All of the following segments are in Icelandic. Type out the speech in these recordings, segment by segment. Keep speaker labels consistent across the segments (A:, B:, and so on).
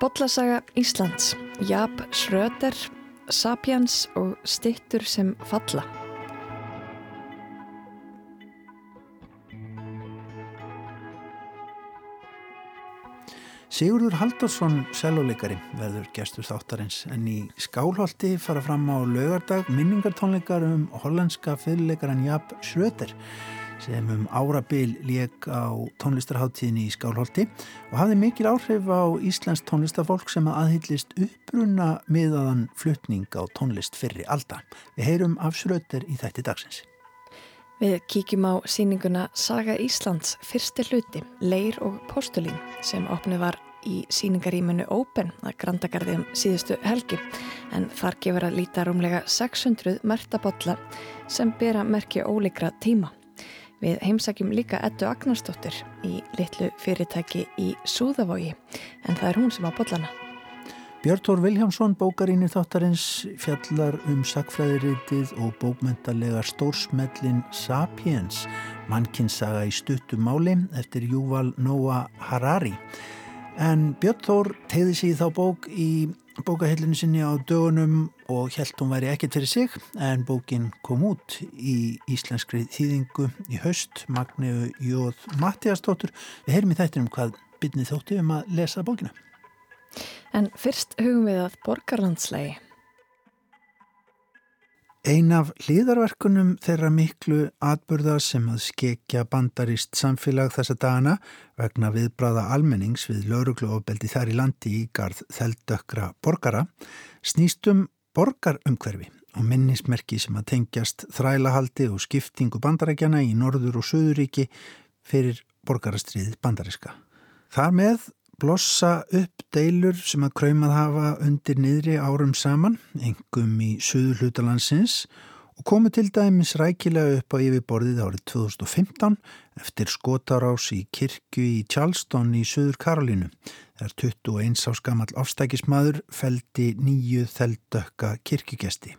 A: Bollasaga Íslands, Jab Schröder, Sapiens og Stittur sem falla.
B: Sigurður Haldarsson, selvoleikari, verður gestur þáttarins. En í skálholti fara fram á lögardag minningartónleikar um hollandska fyrirleikaran Jab Schröder sem um árabil lék á tónlistarháttíðinni í skálholti og hafði mikil áhrif á Íslands tónlistafólk sem að aðhyllist uppruna miðaðan flutning á tónlist fyrri alda. Við heyrum af Schröder í þætti dagsins.
A: Við kíkjum á síninguna Saga Íslands fyrsti hluti, Leir og Postulín sem opnið var í síningaríminu Open að Grandagarði um síðustu helgi en þar gefur að líta rúmlega 600 mertabotla sem bera merkja ólíkra tíma. Við heimsækjum líka Eddu Agnarsdóttir í litlu fyrirtæki í Súðavogi en það er hún sem á botlana.
B: Björn Tór Viljámsson, bókarínir þáttarins, fjallar um sakfræðiritið og bókmentalega stórsmellin Sapiens, mannkinsaga í stuttumáli eftir Júval Nóa Harari. En Björn Tór tegði sig í þá bók í bókahellinu sinni á dögunum og held hún væri ekkert fyrir sig en bókin kom út í íslenskri þýðingu í haust, Magneu Jóð Mattiastóttur. Við heyrum í þættinum hvað byrnið þótti um að lesa bókina.
A: En fyrst hugum við að borgarlandslægi.
B: Ein af hlýðarverkunum þeirra miklu atburða sem að skekja bandarist samfélag þessa dagana vegna viðbráða almennings við laurugluofbeldi þær í landi í garð þeldökra borgara snýstum borgarumhverfi og minnismerki sem að tengjast þrælahaldi og skiptingu bandarækjana í Norður og Suðuríki fyrir borgarastriðið bandariska. Þar með blossa upp deilur sem að kræmað hafa undir niðri árum saman, engum í söðu hlutalandsins og komu til dæmis rækilega upp á yfirborðið árið 2015 eftir skotarás í kirkju í Charleston í söður Karolínu. Þegar 21 ás gammal afstækismadur feldi nýju þeldökka kirkjugesti.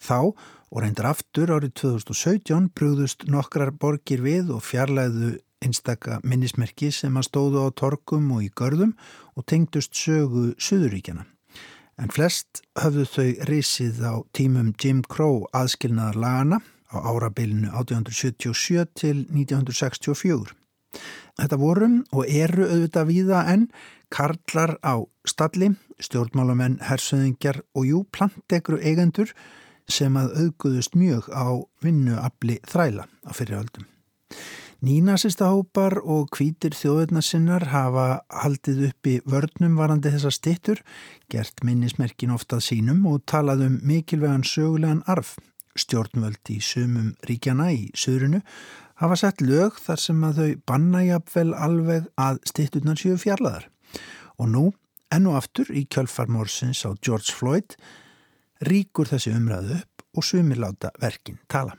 B: Þá og reyndar aftur árið 2017 brúðust nokkrar borgir við og fjarlæðu einstaka minnismerki sem að stóðu á torkum og í görðum og tengdust sögu Suðuríkjana. En flest höfðu þau risið á tímum Jim Crow aðskilnaðar lagana á árabilinu 1877 til 1964. Þetta vorum og eru auðvitað víða en karlar á stalli, stjórnmálamenn, hersöðingjar og jú plantegru eigendur sem að auðguðust mjög á vinnuabli þræla á fyrirhaldum. Nínasista hópar og kvítir þjóðurnasinnar hafa haldið upp í vörnum varandi þessa stittur, gert minnismerkin oftað sínum og talað um mikilvegan sögulegan arf. Stjórnvöld í sumum ríkjana í söðrunu hafa sett lög þar sem að þau banna jafnvel alveg að stitturnar séu fjarlaðar. Og nú, ennu aftur í kjölfarmorsins á George Floyd, ríkur þessi umræðu upp og sumir láta verkin tala.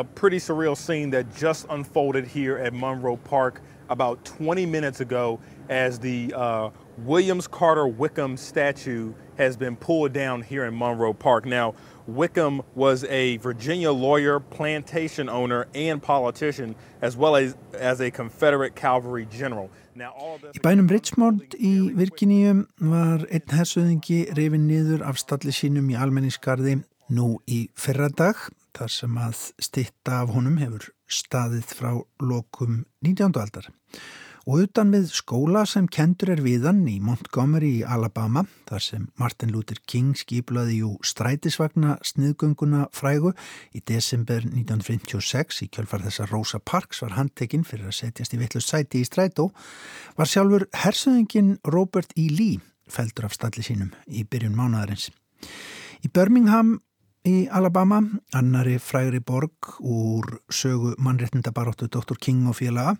C: A pretty surreal scene that just unfolded here at Monroe Park about 20 minutes ago as the uh, Williams Carter Wickham statue has been pulled down here in Monroe Park. Now, Wickham was a Virginia lawyer, plantation owner, and politician, as well as, as a Confederate cavalry general.
B: Í bænum Richmond í Virginíum var einn hersuðingi reyfin niður af stalli sínum í almenningskarði nú í fyrradag þar sem að stitta af honum hefur staðið frá lokum 19. aldar. Og utan við skóla sem kendur er viðan í Montgomery í Alabama, þar sem Martin Luther King skiplaði jú strætisvagna sniðgönguna frægu í desember 1956 í kjölfar þessa Rosa Parks var handtekinn fyrir að setjast í vittlust sæti í strætó, var sjálfur hersöðingin Robert E. Lee feldur af stalli sínum í byrjun mánadarins. Í Birmingham í Alabama, annari frægri borg úr sögu mannréttindabaróttu Dr. King og félaga,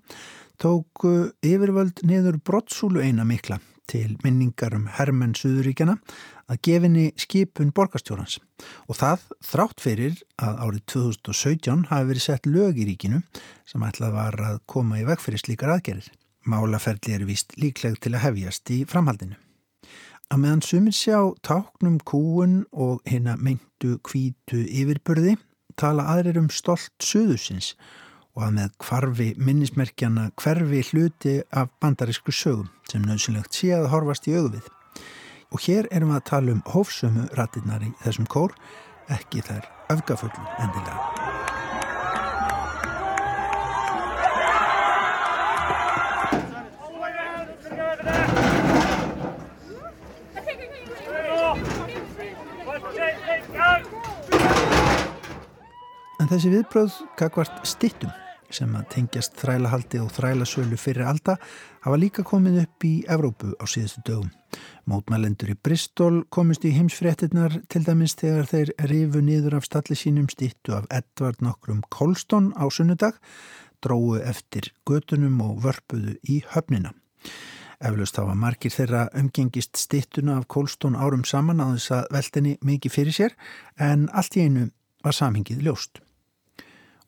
B: tóku yfirvöld niður brottsúlu eina mikla til minningar um hermenn Suðuríkjana að gefinni skipun borgastjórnans og það þrátt fyrir að árið 2017 hafi verið sett lög í ríkinu sem ætlað var að koma í veg fyrir slíkar aðgerir. Málaferli er vist líkleg til að hefjast í framhaldinu. Að meðan sumir sjá táknum kúun og hérna meintu kvítu yfirbörði tala aðrir um stolt söðusins og að með kvarfi minnismerkjana hverfi hluti af bandarísku sögum sem nöðsynlegt sé að horfast í auðvið. Og hér erum við að tala um hófsömu ratirnar í þessum kór, ekki þær öfgafullu endilega. En þessi viðbröð kakvart stittum sem að tengjast þrælahaldi og þrælasölu fyrir alda hafa líka komið upp í Evrópu á síðustu dögum. Mótmælendur í Bristol komist í heimsfréttinnar til dæmis þegar þeir rifu niður af stalli sínum stittu af Edvard nokkrum Kolston á sunnudag, dróðu eftir götunum og vörpuðu í höfnina. Eflaust hafa margir þeirra umgengist stittuna af Kolston árum saman á þess að veldinni mikið fyrir sér en allt í einu var samhengið ljóst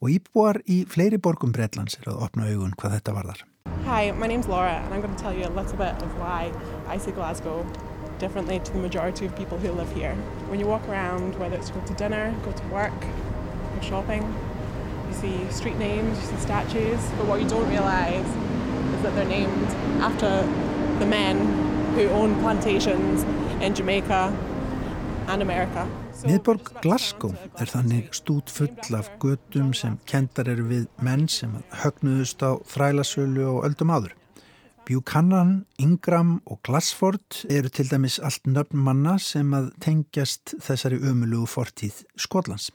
B: og íbúar í fleiri borgum Breitlands er að opna augun hvað þetta varðar.
D: Hi, my name's Laura and I'm going to tell you a little bit of why I see Glasgow differently to the majority of people who live here. When you walk around, whether it's go to dinner, go to work, go shopping, you see street names, you see statues, but what you don't realise is that they're named after the men who own plantations in Jamaica and America.
B: Miðborg Glasgow er þannig stút full af gödum sem kendar eru við menn sem högnuðust á þrælasölu og öldum áður. Buchanan, Ingram og Glassford eru til dæmis allt nöfn manna sem að tengjast þessari ömulugu fortíð Skotlands.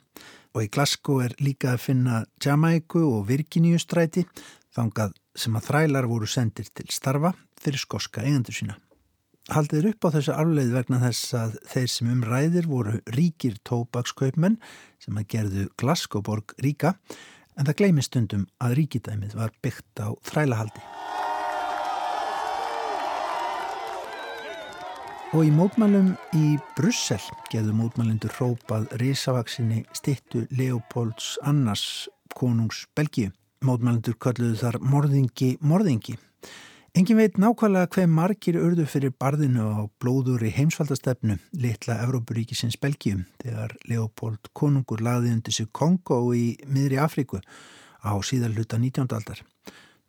B: Og í Glasgow er líka að finna Jamaiku og Virginíu stræti þangað sem að þrælar voru sendir til starfa fyrir skoska eigendur sína haldið upp á þessu afleið vegna þess að þeir sem umræðir voru ríkir tóbakskaupmenn sem að gerðu Glasgowborg ríka en það gleymi stundum að ríkidæmið var byggt á þrælahaldi. Og í mótmælum í Brussel geðu mótmælindur hrópað risavaksinni stittu Leopolds Annars konungs Belgíu. Mótmælindur kalluðu þar morðingi morðingi Engin veit nákvæmlega hver margir urðu fyrir barðinu á blóður í heimsfaldastefnu litla Evrópuríkisins Belgium þegar Leopold konungur laði undir sig Kongo í miðri Afríku á síðan hluta 19. aldar.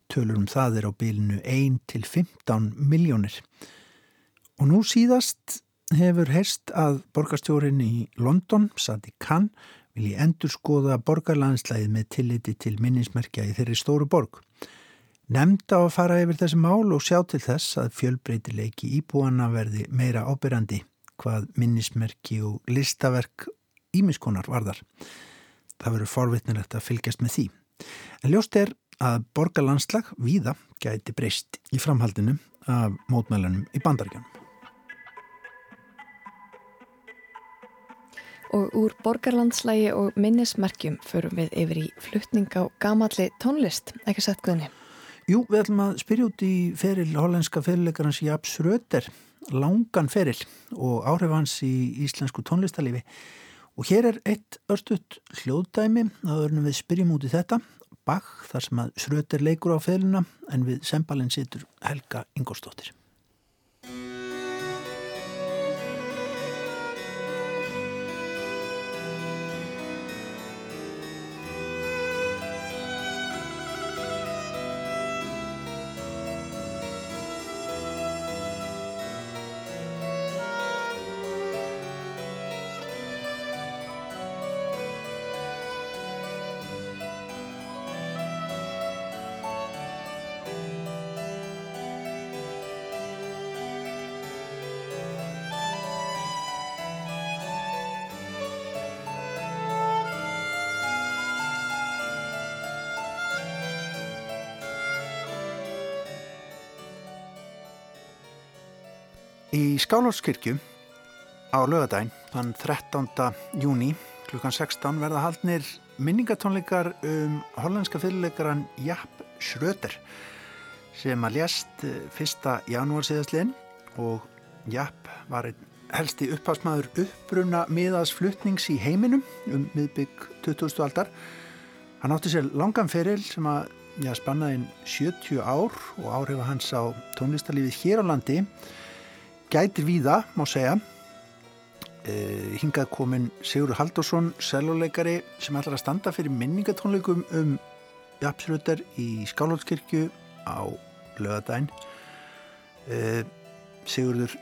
B: Tölur um það er á bylinu 1 til 15 miljónir. Og nú síðast hefur heyrst að borgarstjórin í London, Sadi Khan, vilji endur skoða borgarlandslæði með tilliti til minnismerkja í þeirri stóru borg. Nemnda á að fara yfir þessi mál og sjá til þess að fjölbreytileiki íbúana verði meira ábyrrandi hvað minnismerki og listaverk ímiskonar varðar. Það verður forvitnilegt að fylgjast með því. En ljóst er að borgarlandslag víða gæti breyst í framhaldinu af mótmælunum í bandaríkjanum.
A: Og úr borgarlandslægi og minnismerkjum förum við yfir í fluttning á gamalli tónlist, ekki sett guðni.
B: Jú, við ætlum að spyrja út í feril hollenska fyrirleikarans Japs Röder, langan feril og áhrif hans í íslensku tónlistalífi. Og hér er eitt örstuðt hljóðdæmi að við spyrjum út í þetta, Bach, þar sem að Röder leikur á ferilina en við sembalinn situr Helga Ingolstóttir. Í Skálhófskirkju á lögadaginn, þann 13. júni klukkan 16 verða haldnir minningatónleikar um hollandska fyrirleikaran Japp Schröder sem að lést 1. janúar síðastliðin og Japp var einn helsti upphásmaður uppbruna miðaðsflutnings í heiminum um miðbygg 2000. aldar. Hann átti sér langan feril sem að ja, spannaði 70 ár og áhrifa hans á tónlistarlífið hér á landi gætir víða, má segja uh, hingað komin Sigur Haldursson seluleikari sem ætlar að standa fyrir minningatónleikum um Japsröter í Skálhóldskirkju á lögadaginn. Uh, Sigurður,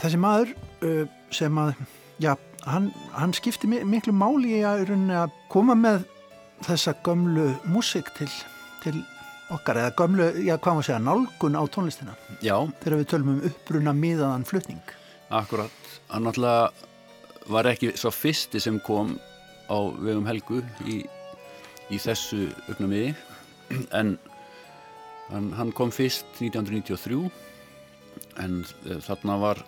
B: þessi maður uh, sem að, já, hann, hann skipti miklu máli í að koma með þessa gömlu músik til, til okkar, eða gömlu, já, hvað maður segja, nálgun á tónlistina.
E: Já.
B: Þegar við tölum um uppbruna miðaðan flutning.
E: Akkurat, hann náttúrulega var ekki svo fyrsti sem kom á vegum Helgu í, í þessu augnamiði en hann, hann kom fyrst 1993 en uh, þarna var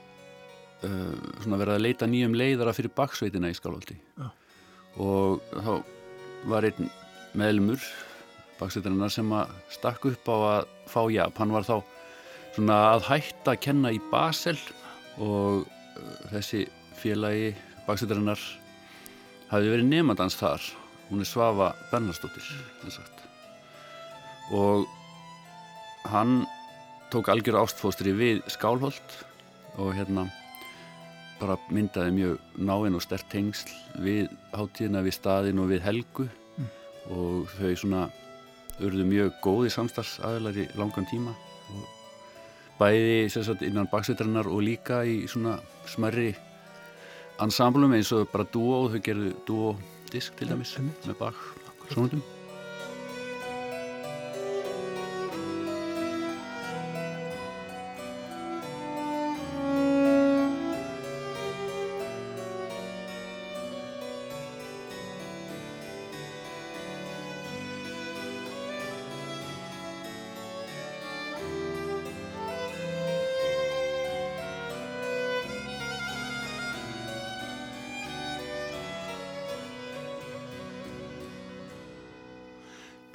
E: uh, verið að leita nýjum leiðara fyrir baksveitina í Skálvaldi og þá var einn meðlumur baksveitarinnar sem að stakk upp á að fá jafn, hann var þá svona að hætta að kenna í Basel og uh, þessi félagi baksveitarinnar hafi verið nefndans þar. Hún er Svafa Bernhardsdóttir og hann tók algjör ástfóstri við Skálholt og hérna bara myndaði mjög náinn og stert tengsl við hátíðina, við staðin og við helgu. Mm. og þau svona urðu mjög góði samstarfsaðlar í langan tíma. Bæði sagt, innan baksveitarinnar og líka í svona smerri ansamblum eins og bara dúo þau gerðu dúo-disk til dæmis með bak svonundum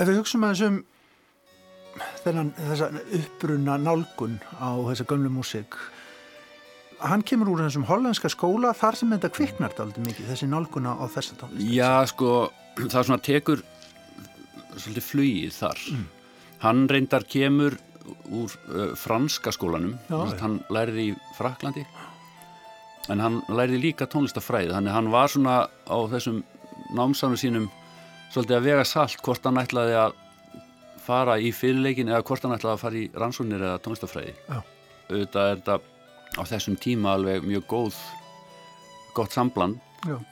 B: Ef við hugsaum að þessum þennan, þessa uppbrunna nálgun á þessa gömlu músik hann kemur úr þessum hollandska skóla þar sem þetta kviknart aldrei mikið þessi nálguna á þessa tónlist.
E: Já sko, það er svona tekur svolítið flugið þar. Mm. hann reyndar kemur úr uh, franska skólanum. Já, hann læriði í Fraklandi en hann læriði líka tónlistafræði þannig hann var svona á þessum námsánu sínum svolítið að vega salt hvort hann ætlaði að fara í fyrirleikin eða hvort hann ætlaði að fara í rannsóknir eða tónlistafræði auðvitað er þetta á þessum tíma alveg mjög góð gott sambland uh,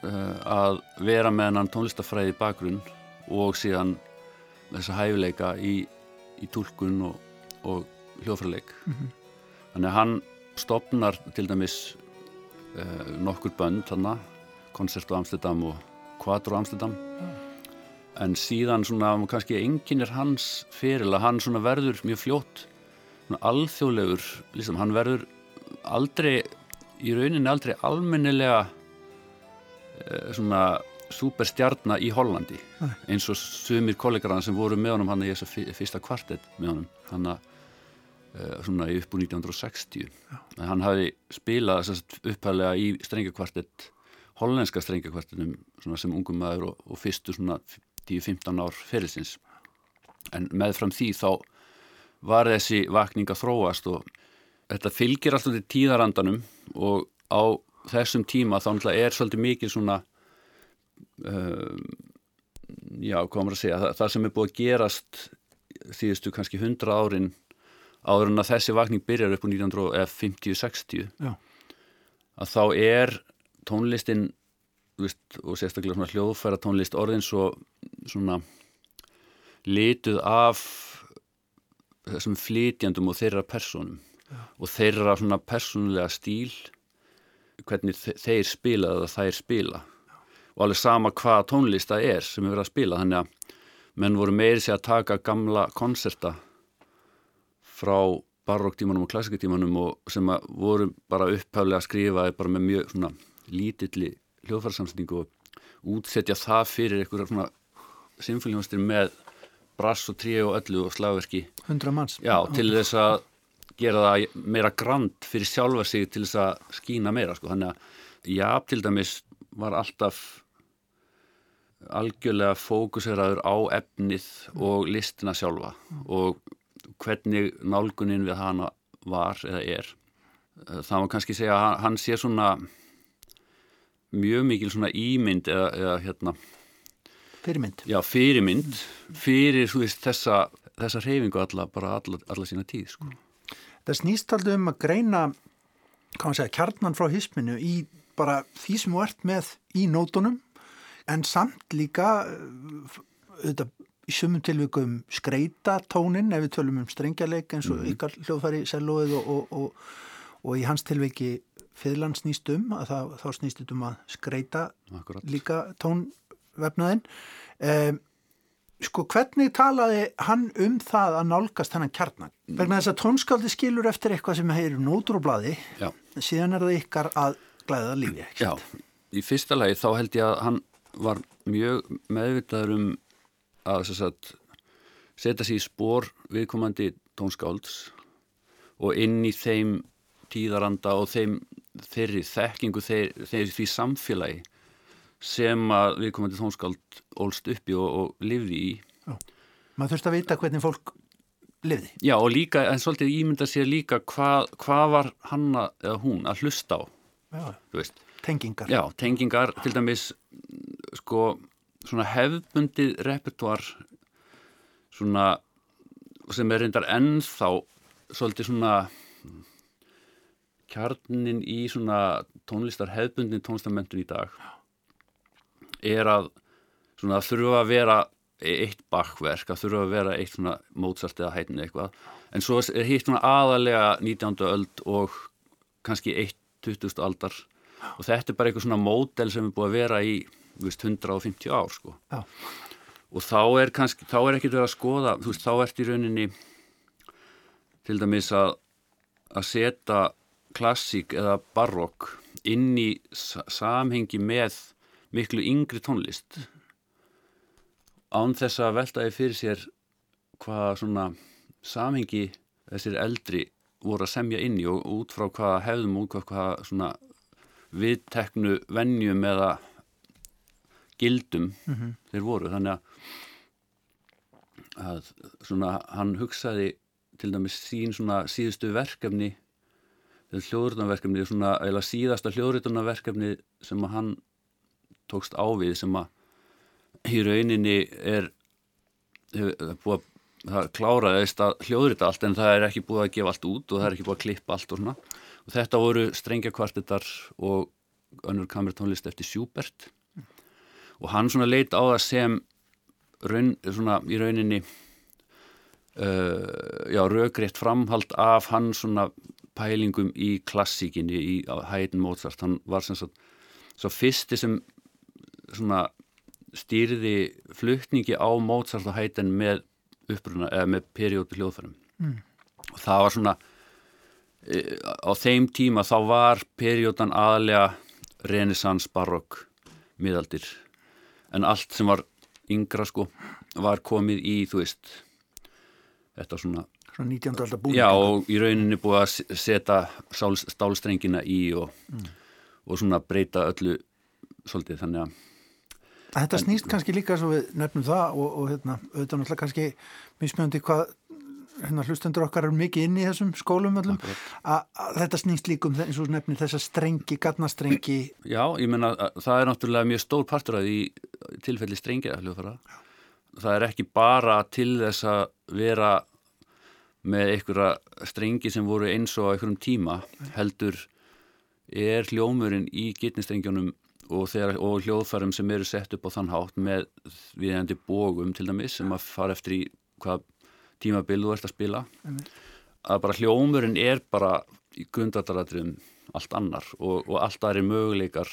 E: að vera með hann tónlistafræði bakgrunn og síðan þessa hæfileika í, í tólkun og, og hljófræleik mm -hmm. þannig að hann stopnar til dæmis uh, nokkur bönd þarna koncert á Amsterdam og Quadro Amsterdam. Mm en síðan svona kannski enginn er hans fyrir að hann svona verður mjög fljótt alþjóðlegur, lístum, hann verður aldrei í rauninni aldrei almennilega eh, svona superstjarnar í Hollandi eins og sumir kollegar hann sem voru með honum hann í þessu fyrsta kvartett með honum hann að eh, svona upp úr 1960 hann hafi spilað upphæðlega í strengjakvartett hollenska strengjakvartettum sem ungum maður og, og fyrstu svona 10-15 ár fyrirsins en meðfram því þá var þessi vakning að þróast og þetta fylgir alltaf til tíðarandanum og á þessum tíma þá er svolítið mikið svona um, já, maður að segja það, það sem er búið að gerast síðustu kannski 100 árin áður en að þessi vakning byrjar upp á 1950-60 að þá er tónlistin veist, og sérstaklega svona hljóðfæra tónlist orðin svo svona lituð af þessum flytjandum og þeirra personum Já. og þeirra svona personulega stíl hvernig þeir spila eða þær spila Já. og alveg sama hvað tónlista er sem er verið að spila þannig að menn voru meiri sig að taka gamla konserta frá barokktímanum og klassikatímanum og sem voru bara upphæflega að skrifa bara með mjög svona lítilli hljóðfærarsamsendingu og útsetja það fyrir einhverja svona symfóliumastir með brass og trí og öllu og slagverki.
B: 100 manns.
E: Já, til þess að gera það meira grand fyrir sjálfa sig til þess að skína meira sko. þannig að já, til dæmis var alltaf algjörlega fókuseraður á efnið og listina sjálfa og hvernig nálgunin við hana var eða er. Það var kannski segja að hann sé svona mjög mikil svona ímynd eða, eða hérna
B: fyrirmynd.
E: Já, fyrirmynd, fyrir veist þessa, þessa reyfingu alla, bara alla, alla sína tíð sko.
B: Það snýst alltaf um að greina segja, kjarnan frá hisminu í bara því sem þú ert með í nótunum en samt líka auðvitað í sumum tilvíkum skreita tónin ef við tölum um strengjarleik eins og mm. ykkar hljóðfæri selóið og, og, og, og í hans tilvíki fyrlan snýst um að það, þá snýst um að skreita Akkurat. líka tónvefnaðin um, sko hvernig talaði hann um það að nálgast hennan kjarnan vegna þess að tónskaldi skilur eftir eitthvað sem heyrir nótur og bladi síðan er það ykkar að glæða lífi
E: Já, í fyrsta lagi þá held ég að hann var mjög meðvitaður um að sagt, setja sér í spór viðkomandi tónskálds og inn í þeim tíðaranda og þeim, þeirri þekkingu þeir, þeir því samfélagi sem að viðkomandi tónskáld ólst uppi og, og livði í. Já.
B: maður þurft að vita hvernig fólk livði
E: Já og líka, en svolítið ímynda sér líka hvað hva var hanna eða hún að hlusta á
B: Já, tengingar.
E: Já, tengingar, til dæmis sko svona hefbundið repertoar svona sem er reyndar ennþá svolítið svona kjarnin í svona tónlistar hefbundin tónlistarmentun í dag er að svona þurfa að vera eitt bakverk, að þurfa að vera eitt svona Mozart eða hættin eitthvað en svo er hitt svona aðalega 19. öld og kannski 1.20. aldar og þetta er bara eitthvað svona módel sem er búið að vera í veist, 150 ár sko. og þá er kannski, þá er ekkert verið að skoða þú veist, þá ert í rauninni til dæmis að að setja klassík eða barokk inn í samhengi með miklu yngri tónlist án þess að veltaði fyrir sér hvað svona samhengi þessir eldri voru að semja inn í og út frá hvað hefðum út frá hvað svona viðteknu vennjum eða gildum mm -hmm. þeir voru þannig að, að svona hann hugsaði til dæmis sín svona síðustu verkefni hljóðröðunarverkefni svona eða síðasta hljóðröðunarverkefni sem að hann tókst ávið sem að í rauninni er búið að kláraðist að hljóðrita allt en það er ekki búið að gefa allt út og það er ekki búið að klippa allt og svona. Og þetta voru strengja kvartetar og önnur kamertónlist eftir Sjúbert og hann svona leit á það sem raun, svona í rauninni uh, já, raugreitt framhald af hann svona pælingum í klassíkinni í hætin Mozart, hann var sem sagt svo fyrsti sem svona stýrði flutningi á Mozart og hætin með uppruna, eða með periódu hljóðfærum mm. og það var svona e, á þeim tíma þá var periódan aðlega renesans, barokk miðaldir en allt sem var yngra sko var komið í þú veist þetta svona
B: Svona 19. aldar búin
E: Já og í rauninni búið að setja stálstrengina í og, mm. og svona breyta öllu svolítið þannig að
B: Þetta snýst kannski líka svo við nefnum það og, og hérna, auðvitað náttúrulega kannski mismjöndi hvað hérna, hlustendur okkar eru mikið inn í þessum skólum öllum, að þetta snýst líkum eins og nefnir þessa strengi, gatnastrengi.
E: Já, ég menna það er náttúrulega mjög stór partur að því tilfelli strengi að hljóðfara það er ekki bara til þess að vera með einhverja strengi sem voru eins og einhverjum tíma heldur er hljómurinn í gitnistrengjunum og, og hljóðfærum sem eru sett upp á þann hátt með viðendi bógum til dæmis sem að fara eftir í hvað tímabil þú ert að spila að bara hljómurinn er bara í grundvataradriðum allt annar og, og allt aðri möguleikar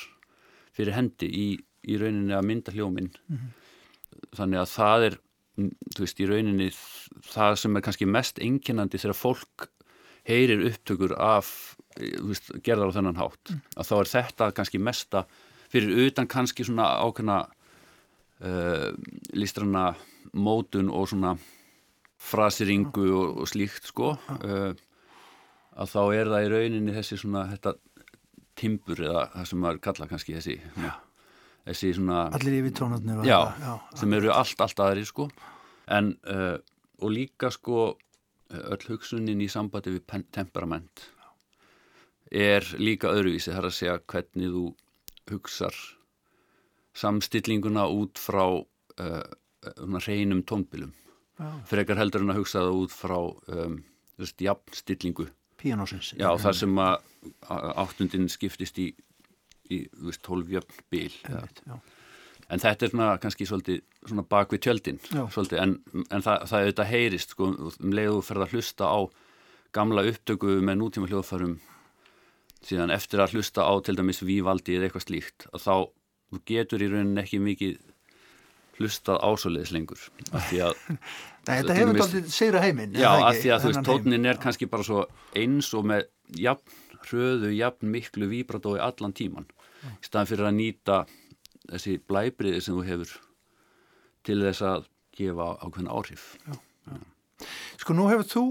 E: fyrir hendi í, í rauninni að mynda hljóminn mm -hmm. þannig að það er þú veist, í rauninni það sem er kannski mest enginandi þegar fólk heyrir upptökur af veist, gerðar á þennan hátt mm. að þá er þetta kannski mesta fyrir utan kannski svona ákveðna uh, listrana mótun og svona frasiringu og, og slíkt sko uh, að þá er það í rauninni þessi svona þetta timbur eða það sem maður kalla kannski þessi svona, þessi svona
B: allir yfir trónarnir
E: já, já, sem eru allt, allt aðri sko. En uh, og líka sko öll hugsunin í sambandi við temperament er líka öðruvísi. Þar að segja hvernig þú hugsar samstillinguna út frá uh, reynum tónbilum. Frekar heldur en að hugsa það út frá um, jafnstillingu.
B: Píanósins
E: Já, þar sem að áttundin skiptist í, í veist, 12 jöfn bíl en þetta er svona kannski svolítið svona bak við tjöldin svolítið, en, en það, það er þetta heyrist sko, um leiðu ferða að hlusta á gamla upptöku með nútíma hljóðfærum síðan eftir að hlusta á til dæmis Vívaldi eða eitthvað slíkt að þá getur í rauninni ekki mikið hlustað ásóliðis lengur
B: Nei, þetta hefur doldið sigra heiminn
E: Já, af því að þú veist, tónin er kannski bara svo eins og með jafn hröðu, jafn miklu víbratói allan tíman, já. í staðan fyrir að nýta þessi blæbriði sem þú hefur til þess að gefa ákveðin áhrif já, já.
B: Sko, nú hefur þú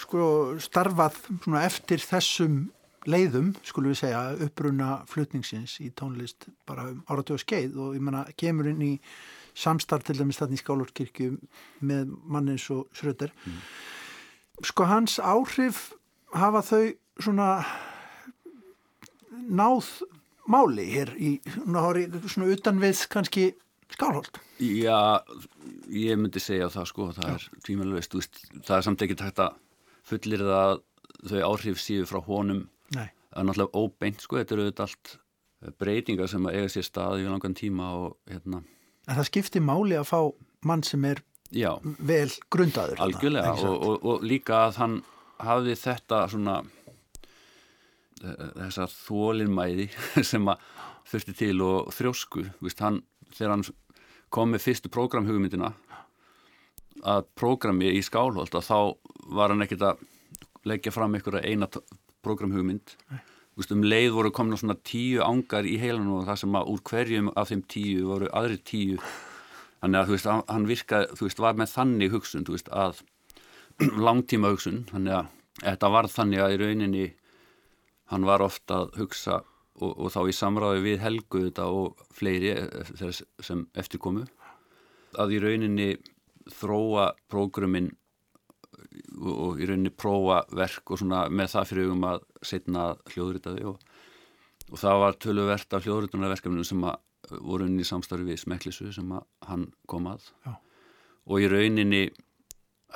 B: sko starfað eftir þessum leiðum, skulum við segja, uppruna flutningsins í tónlist bara um áratöðu skeið og ég menna kemur inn í samstarf til dæmis þarna í Skálórkirkju með mannins og sröður. Mm. Sko hans áhrif hafa þau svona náð máli hér í svona utan við kannski Skálholt.
E: Já, ég myndi segja það sko, það Já. er tímalvist, það er samt ekki tægt að fullir það þau áhrif síðu frá honum Nei. það er náttúrulega óbeint sko, þetta eru auðvitað allt eh, breytingar sem að eiga sér staði í langan tíma og hérna
B: En það skiptir máli að fá mann sem er Já. vel grundaður
E: Algjörlega og, og, og líka að hann hafði þetta svona þessa þólinnmæði sem að þurfti til og þrjósku Vist, hann, þegar hann kom með fyrstu prógramhugmyndina að prógrami í skálholt að þá var hann ekkert að leggja fram einhverja eina prógramhugmynd. Um leið voru komin á svona tíu ángar í heilanum og það sem að úr hverjum af þeim tíu voru aðri tíu. Þannig að þú veist, hann virkaði þú veist, var með þannig hugsun, þú veist, að langtíma hugsun, þannig að þetta var þannig að í rauninni hann var ofta að hugsa og, og þá í samráði við Helgu þetta og fleiri eh, sem eftirkomu að í rauninni þróa prógrumin og í rauninni prófa verk og svona með það fyrir hugum að setna hljóðritaði og, og það var töluvert af hljóðritunarverkefnum sem að voru inn í samstarfi við Smeklisu sem að hann kom að Já. og í rauninni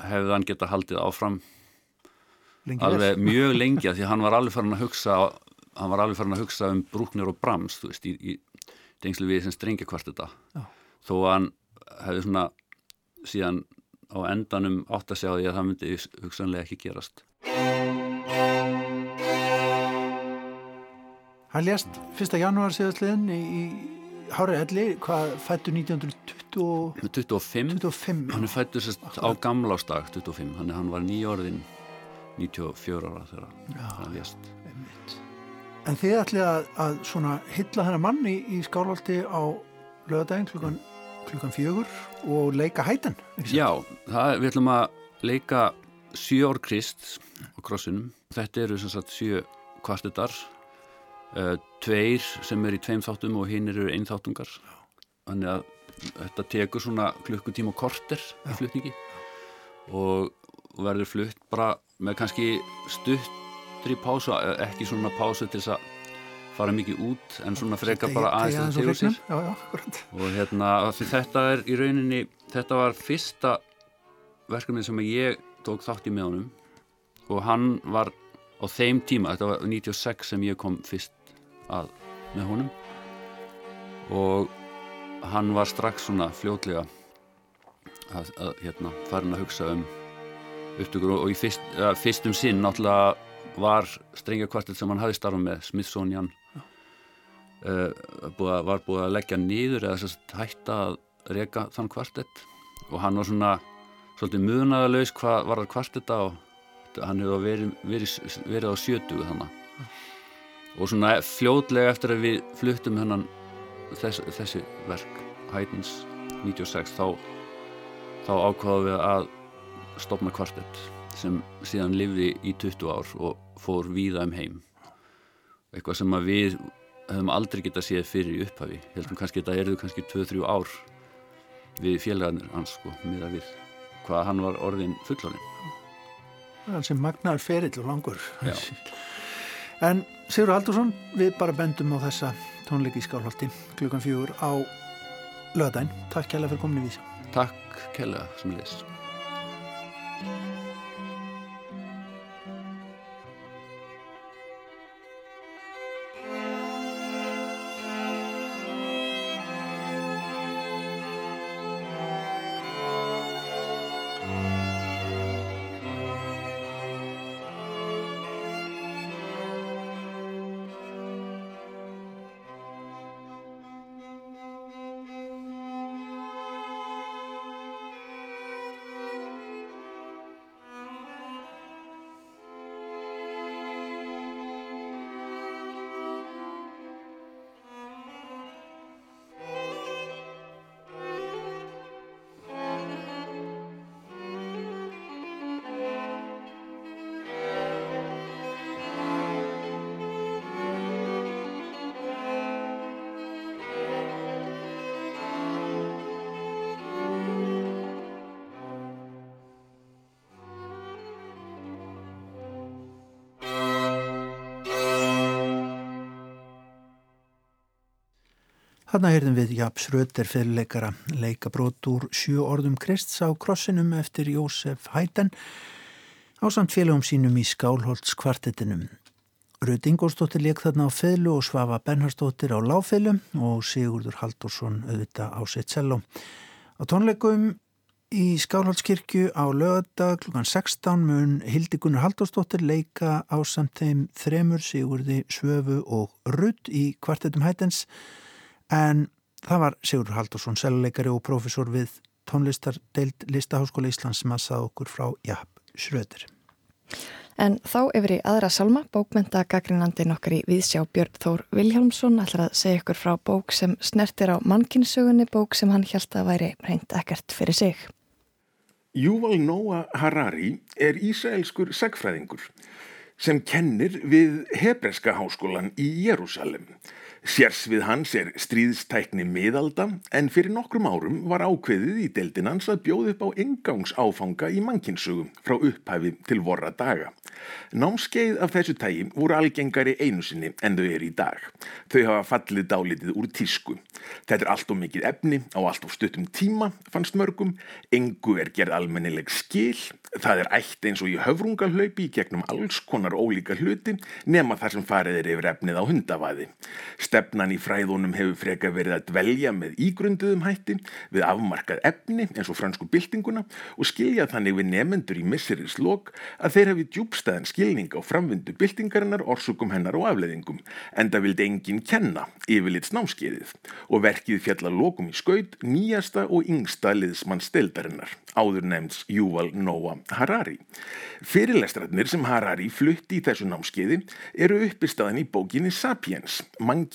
E: hefði hann geta haldið áfram lengi alveg mjög lengi að því hann var alveg farin að hugsa hann var alveg farin að hugsa um Brúknir og Brams þú veist, í, í dengslu við sem strengja hvart þetta Já. þó að hann hefði svona síðan á endanum átt að segja því að það myndi hugsanlega ekki gerast.
B: Hann lést 1. janúar síðastliðin í, í Hári Elli, hvað fættu 1925?
E: 25. 25 hann fættu sérst á gamlástag 25, hann, hann var nýjórðin 94 ára þegar Já, hann lést. Einmitt.
B: En þið ætlið að, að svona hylla hennar manni í skálhaldi á lögadaginn klukkan klukkan fjögur og leika hættan
E: Já, það, við ætlum að leika sjö ár krist á krossinum. Þetta eru sem sagt sjö kvartetar uh, tveir sem er í tveim þáttum og hinn eru einn þáttungar þannig að þetta tekur svona klukkutíma og korter í flutningi og verður flutt bara með kannski stuttri pásu ekki svona pásu til þess að fara mikið út en svona freka bara aðeins til já, og hérna þetta er í rauninni þetta var fyrsta verkefnið sem ég tók þátt í með honum. Og hann var á þeim tíma, þetta var 96 sem ég kom fyrst að með honum. Og hann var strax svona fljótlega að, að hérna farin að hugsa um upptökur og í fyrst, uh, fyrstum sinn náttúrulega var strengjakvartet sem hann hafi starfað með Smithsonian uh, búið, var búið að leggja nýður eða sérst hætta að reyka þann kvartett. Og hann var svona svolítið munaðalauðs hvað var það kvartetta og hann hefur verið, verið, verið á sjötugu þannig og svona fljóðlega eftir að við fluttum hennan þess, þessi verk Hætins 96 þá, þá ákvaðum við að stopna kvartett sem síðan livði í 20 ár og fór víða um heim. Eitthvað sem við hefum aldrei getað séð fyrir í upphafi. Heldum kannski þetta erðu kannski 2-3 ár við félagarnir hans sko, miða við hvað hann var orðin fullorinn
B: Það sem magnar ferill og langur. En Sigur Haldursson við bara bendum á þessa tónleiki í Skálholti klukkan fjögur á lögadaginn. Takk kælega fyrir komin í vísa.
E: Takk kælega sem Thank you.
B: Þarna heyrðum við Japs Röder fyrirleikara leika brot úr sjö orðum Krists á krossinum eftir Jósef Hæten á samt félagum sínum í Skálholts kvartetinum. Röð Ingórsdóttir leik þarna á feðlu og Svafa Benharsdóttir á láfeðlu og Sigurdur Haldursson auðvita á sitt sello. Á tónleikum í Skálholdskirkju á lögadag klukkan 16 mun Hildi Gunnar Haldursdóttir leika á samt þeim þremur Sigurði Svöfu og Rudd í kvartetum Hætens en það var Sigur Haldursson, seljuleikari og profesor við tónlistardeild Listaháskóla Íslands sem að sað okkur frá Japp Schröder.
A: En þá yfir í aðra salma, bókmenta gaggrinandi nokkar í Víðsjá Björn Þór Vilhjálmsson ætlar að segja ykkur frá bók sem snertir á mannkynnssögunni, bók sem hann held að væri reynd ekkert fyrir sig.
F: Yuval Noah Harari er ísraelskur sagfræðingur sem kennir við Hebreska háskólan í Jérúsalem. Sérsvið hans er stríðstækni miðalda en fyrir nokkrum árum var ákveðið í deildinans að bjóð upp á engangsáfanga í mannkinsugum frá upphæfi til vorra daga. Námskeið af þessu tægi voru algengari einu sinni en þau er í dag. Þau hafa fallið dálitið úr tísku. Þetta er allt og mikið efni á allt og stuttum tíma, fannst mörgum. Engu er gerð almennileg skil. Það er ætt eins og í höfrungalaupi gegnum alls konar ólíka hluti nema þar sem farið er yfir efnið á hundavaði. Stefnan í fræðunum hefur freka verið að dvelja með ígrunduðum hætti við afmarkað efni eins og fransku byltinguna og skilja þannig við nefendur í missiris lok að þeir hafi djúbstæðan skilning á framvindu byltingarinnar, orsugum hennar og afleðingum en það vildi enginn kenna yfirlit snámskeiðið og verkið fjalla lokum í skaut nýjasta og yngsta liðsmann steldarinnar áður nefnds Júval Nóa Harari. Fyrirlestratnir sem Harari flutti í þessu námskeiði eru uppistaðan í bókinni Sapiens,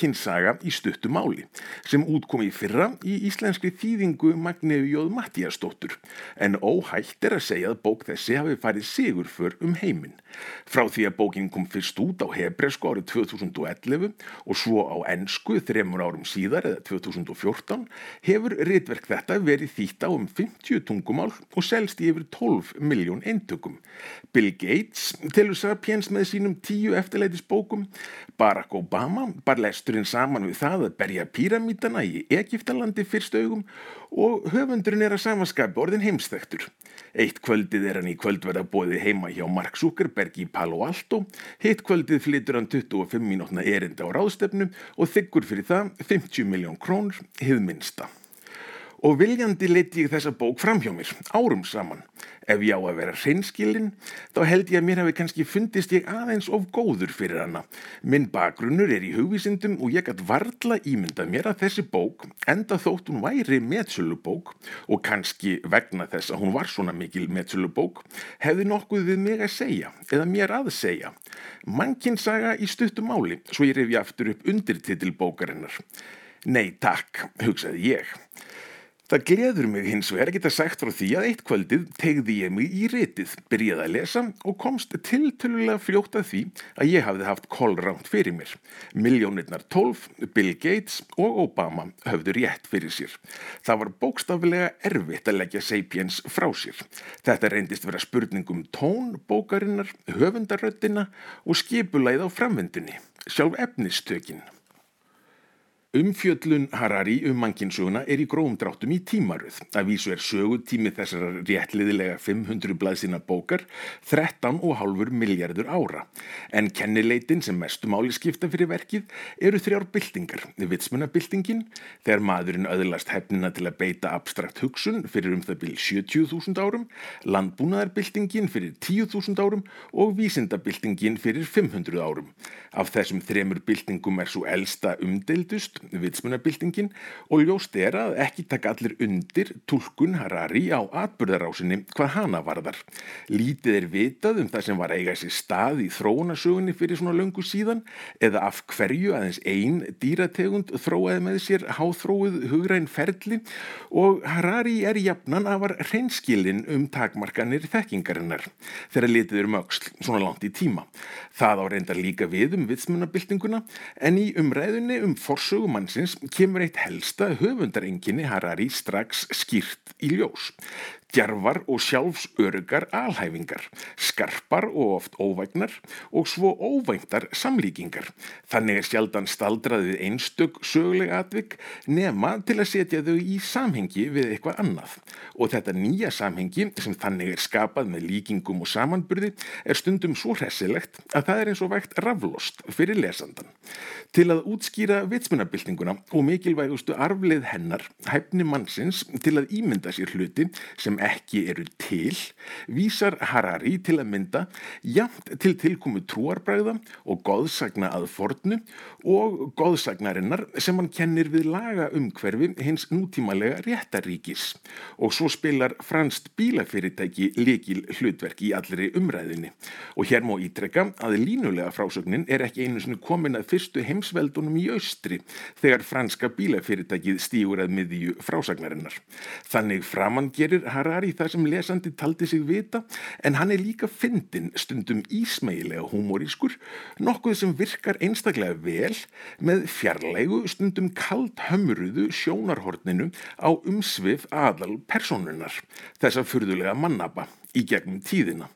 F: mannkinnsaga í stuttu máli, sem útkomi fyrra í íslenskri þýðingu Magneu Jóð Mattíastóttur, en óhætt er að segja að bók þessi hafi farið sigur fyrr um heiminn. Frá því að bókin kom fyrst út á hebresku árið 2011 og svo á ennsku þremur árum síðar eða 2014 hefur rittverk þetta verið þýtt á um 50 tungumál og selst í yfir 12 miljón eintökum. Bill Gates telur Sapiens með sínum tíu eftirleitis bókum. Barack Obama bar lesturinn saman við það að berja píramítana í Egiptalandi fyrst augum og höfundurinn er að samaskapi orðin heimstæktur. Eitt kvöldið er hann í kvöldverða bóði heima hjá Mark Zuckerberg í Palo Alto, hitt kvöldið flytur hann 25 mínútna erinda á ráðstefnu og þykkur fyrir það 50 miljón krónur, hið minsta og viljandi leti ég þessa bók fram hjá mér, árum saman. Ef ég á að vera hreinskilinn, þá held ég að mér hafi kannski fundist ég aðeins of góður fyrir hana. Minn bakgrunnur er í hugvísindum og ég gætt varla ímynda mér að þessi bók, enda þótt hún væri metsölubók, og kannski vegna þess að hún var svona mikil metsölubók, hefði nokkuð við mig að segja, eða mér að segja. Mannkinnsaga í stuttum máli, svo ég refi aftur upp undirtitil bókarinnar. Nei takk, hugsaði ég. Það gleður mig hins vegar að geta sagt frá því að eitt kvöldið tegði ég mig í ritið, byrjaði að lesa og komst tiltölulega fljótt að því að ég hafði haft kollránt fyrir mér. Miljónirnar 12, Bill Gates og Obama höfðu rétt fyrir sér. Það var bókstaflega erfitt að leggja Sapiens frá sér. Þetta reyndist vera spurningum tón, bókarinnar, höfundaröttina og skipulæð á framvendinni, sjálf efnistökinn. Umfjöllun Harari um mannkinsöguna er í gróum dráttum í tímaröð. Að vísu er sögutími þessar réttliðilega 500 blaðsina bókar 13,5 miljardur ára. En kennileitin sem mestu máli skipta fyrir verkið eru þrjár byltingar. Vitsmunabyltingin, þegar maðurinn öðlast hefnina til að beita abstrakt hugsun fyrir um það byrj 70.000 árum, landbúnaðarbyltingin fyrir 10.000 árum og vísindabyltingin fyrir 500 árum. Af þessum þremur byltingum er svo elsta umdeildust vitsmunabildingin og ljóst er að ekki taka allir undir tulkun Harari á atbyrðarásinni hvað hana varðar. Lítið er vitað um það sem var eiga sér stað í þróunasögunni fyrir svona löngu síðan eða af hverju aðeins einn dýrategund þróaði með sér háþróið hugræn ferli og Harari er jafnan að var reynskilin um takmarkanir þekkingarinnar þegar litið er mögsl svona langt í tíma. Það á reyndar líka við um vitsmunabildinguna en í umræðunni um forsögum mannsins kemur eitt helsta höfundarenginni Harari strax skýrt í ljós. Djarvar og sjálfsörugar alhæfingar, skarpar og oft óvægnar og svo óvægtar samlíkingar. Þannig er sjaldan staldraðið einstök sögulega atvik nema til að setja þau í samhengi við eitthvað annað. Og þetta nýja samhengi sem þannig er skapað með líkingum og samanburði er stundum svo hressilegt að það er eins og vægt raflost fyrir lesandan. Til að útskýra vitsmunabildinguna og mikilvægustu arflið hennar hæfni mannsins til að ímynda sér hluti sem ekki eru til, vísar Harari til að mynda jæmt til tilkomu trúarbræða og góðsagna að fornu og góðsagnarinnar sem hann kennir við laga umhverfi hins nútímalega réttaríkis og svo spilar franst bílafyrirtæki likil hlutverk í allri umræðinni og hér má ítrekka að línulega frásögnin er ekki einu svona komin að fyrstu heimsveldunum í austri þegar franska bílafyrirtækið stígur að miðju frásagnarinnar. Þannig framangerir Harari það sem lesandi taldi sig vita en hann er líka fyndin stundum ísmeilega humorískur, nokkuð sem virkar einstaklega vel með fjarlægu stundum kald hömruðu sjónarhorninu á umsvið aðal personunar, þessa fyrðulega mannaba í gegnum tíðina.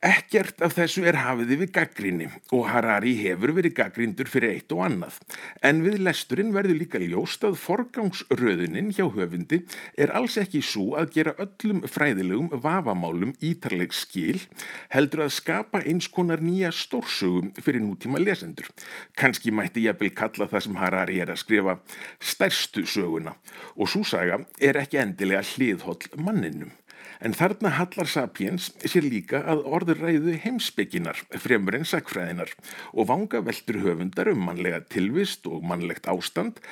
F: Ekkert af þessu er hafið yfir gaggrinni og Harari hefur verið gaggrindur fyrir eitt og annað. En við lesturinn verður líka ljóst að forgangsröðunin hjá höfundi er alls ekki svo að gera öllum fræðilegum vafamálum ítarleg skil, heldur að skapa eins konar nýja stórsögum fyrir nútíma lesendur. Kanski mætti ég að byrja kalla það sem Harari er að skrifa stærstu söguna og svo saga er ekki endilega hliðholl manninum. En þarna hallar Sapiens sér líka að orðuræðu heimsbygginar, fremur en sakfræðinar og vanga veldur höfundar um mannlega tilvist og mannlegt ástand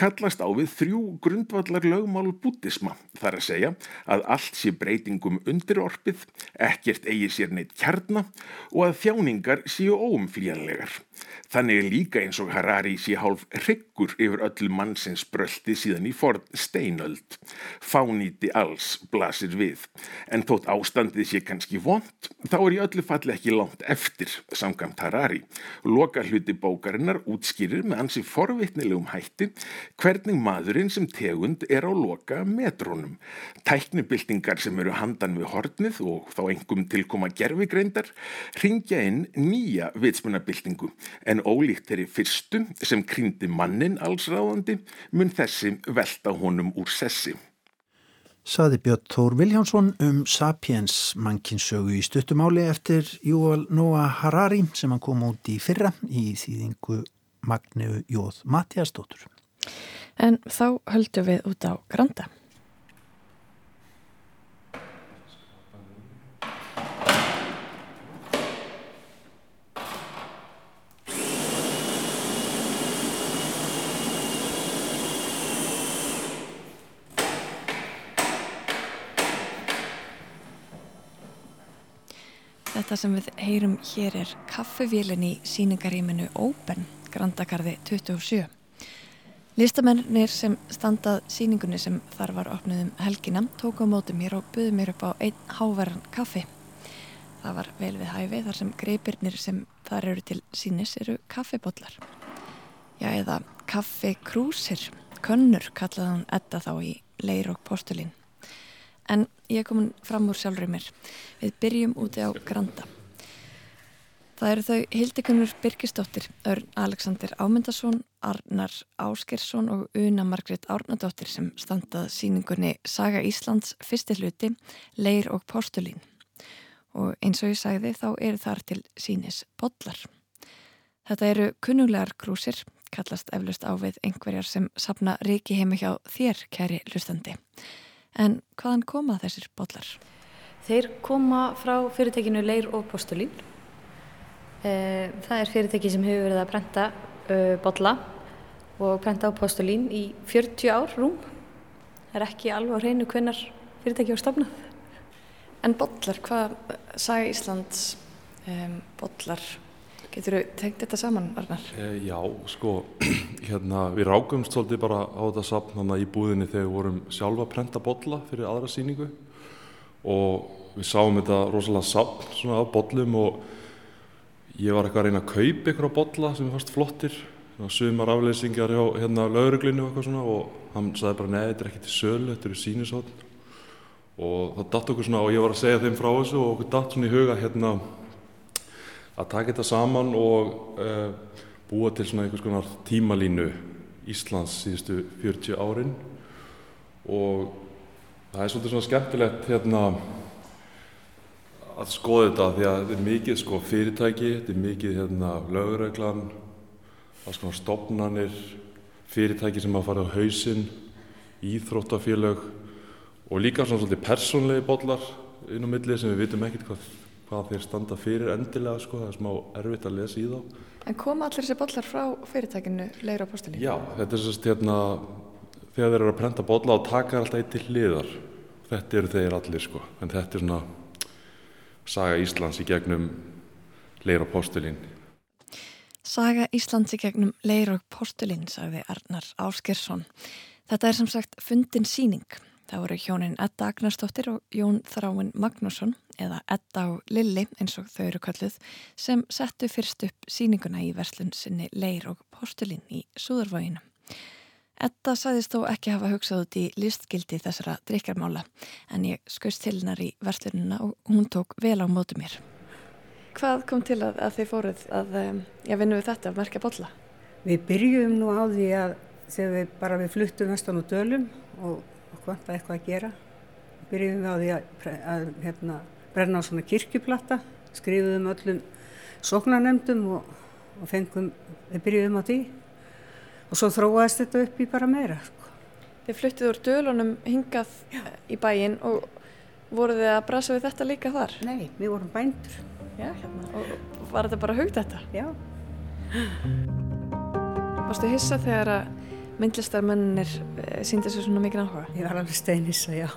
F: kallast á við þrjú grundvallar lögmál bútisma. Þar að segja að allt sé breytingum undir orpið, ekkert eigi sér neitt kjarna og að þjáningar séu óumflíjanlegar. Þannig er líka eins og Harari sé hálf hryggur yfir öllu mannsins bröldi síðan í forn steinöld. Fánýti alls blasir við, en þótt ástandið sé kannski vond, þá er í öllu falli ekki langt eftir, samkvæmt Harari. Loka hluti bókarinnar útskýrir með hansi forvitnilegum hætti hvernig maðurinn sem tegund er á loka metrónum. Tæknibildingar sem eru handan við hornið og þá engum tilkoma gerfigreindar ringja inn nýja vitsmunabildingu en ólíkt þeirri fyrstu sem krýndi mannin allsráðandi mun þessi velta honum úr sessi.
B: Saði Björn Þór Viljánsson um Sapiens mannkinsögu í stuttumáli eftir Júval Noah Harari sem hann kom út í fyrra í þýðingu Magneu Jóð Mattiastóttur.
A: En þá höldum við út á Granda. Þetta sem við heyrum hér er kaffevélin í síningaríminu Open, Grandakarði 27. Listamennir sem standað síningunni sem þar var opnuðum helgina tóku á mótum mér og buðu mér upp á einn háverðan kaffi. Það var vel við hæfi þar sem greipirnir sem þar eru til sínis eru kaffibotlar. Já, eða kaffikrúsir, könnur kallaði hún etta þá í leir og postulín. En ég er komin fram úr sjálfur í mér. Við byrjum úti á Granda. Það eru þau Hildikunnur Birkistóttir, Örn Alexander Ámyndarsson Arnar Áskersson og Una Margret Árnadóttir sem standað síningunni Saga Íslands fyrsti hluti, Leir og Postulín. Og eins og ég sagði þá eru þar til sínis bollar. Þetta eru kunnulegar krúsir, kallast eflust á við einhverjar sem sapna ríki heimi hjá þér, kæri hlustandi. En hvaðan koma þessir bollar?
G: Þeir koma frá fyrirtekinu Leir og Postulín. Eh, það er fyrirteki sem hefur verið að brenda uh, bolla og prenta á postulín í 40 ár rúm. Það er ekki alveg á hreinu hvenar fyrirtæki var stofnað.
A: En bollar, hvað saga Íslands um, bollar, getur þú tengt þetta saman, Arnar?
H: E, já, sko, hérna, við rákumst svolítið bara á þetta sapn í búðinni þegar við vorum sjálfa að prenta bolla fyrir aðra síningu og við sáum þetta rosalega sapn svona af bollum og ég var eitthvað að reyna að kaupa ykkur á bolla sem er fast flottir. Sumar afleysingar hjá hérna lauruglinu og eitthvað svona og hann sagði bara neði þetta er ekki til sölu, þetta eru sínisotn og það datt okkur svona og ég var að segja þeim frá þessu og okkur datt svona í huga hérna að taka þetta saman og uh, búa til svona einhvers konar tímalínu Íslands síðustu 40 árin. Og það er svolítið svona skemmtilegt hérna að skoða þetta því að þetta er mikið sko fyrirtæki, þetta er mikið hérna lauruglan alls konar stopnarnir, fyrirtæki sem að fara á hausinn, íþróttafélög og líka svona svolítið persónlegi bollar inn á milli sem við vitum ekkert hvað, hvað þeir standa fyrir endilega sko, það er smá erfitt að lesa í þá.
A: En koma allir þessi bollar frá fyrirtækinu Leira Postelín?
H: Já, þetta er sérst hérna, þegar þeir eru að prenta bolla og taka alltaf eitt til hliðar, þetta eru þeir allir sko, en þetta er svona saga Íslands í gegnum Leira Postelín.
A: Saga Íslands í gegnum leir og postulinn, sagði Arnar Áskersson. Þetta er sem sagt fundin síning. Það voru hjónin Edda Agnarsdóttir og Jón Þráin Magnússon, eða Edda og Lilli eins og þau eru kalluð, sem settu fyrst upp síninguna í verslun sinni leir og postulinn í Súðurvóginu. Edda sagðist þó ekki hafa hugsað út í listgildi þessara drikkarmála, en ég skauðst til hennar í verslununa og hún tók vel á mótu mér. Hvað kom til að, að þið fóruð að já, vinna við þetta, að merkja bolla?
I: Við byrjum nú á því að þegar við bara við fluttum vestan og dölum og, hvort að eitthvað að gera byrjum við á því að, að hérna, brenna á svona kirkjuplata skrifuðum öllum sóknarnemdum og, og fengum við byrjuðum á því og svo þróaðist þetta upp í bara meira sko.
A: Þið fluttuð úr dölunum hingað Já. í bæin og voruð þið að brasa við þetta líka þar?
I: Nei, við vorum bændur
A: Já, hérna. Og var þetta bara hugt þetta?
I: Já.
A: Varstu hissa þegar að myndlistarmennir eh, síndi þessu svona mikið áhuga?
I: Ég var alveg steinissa, já.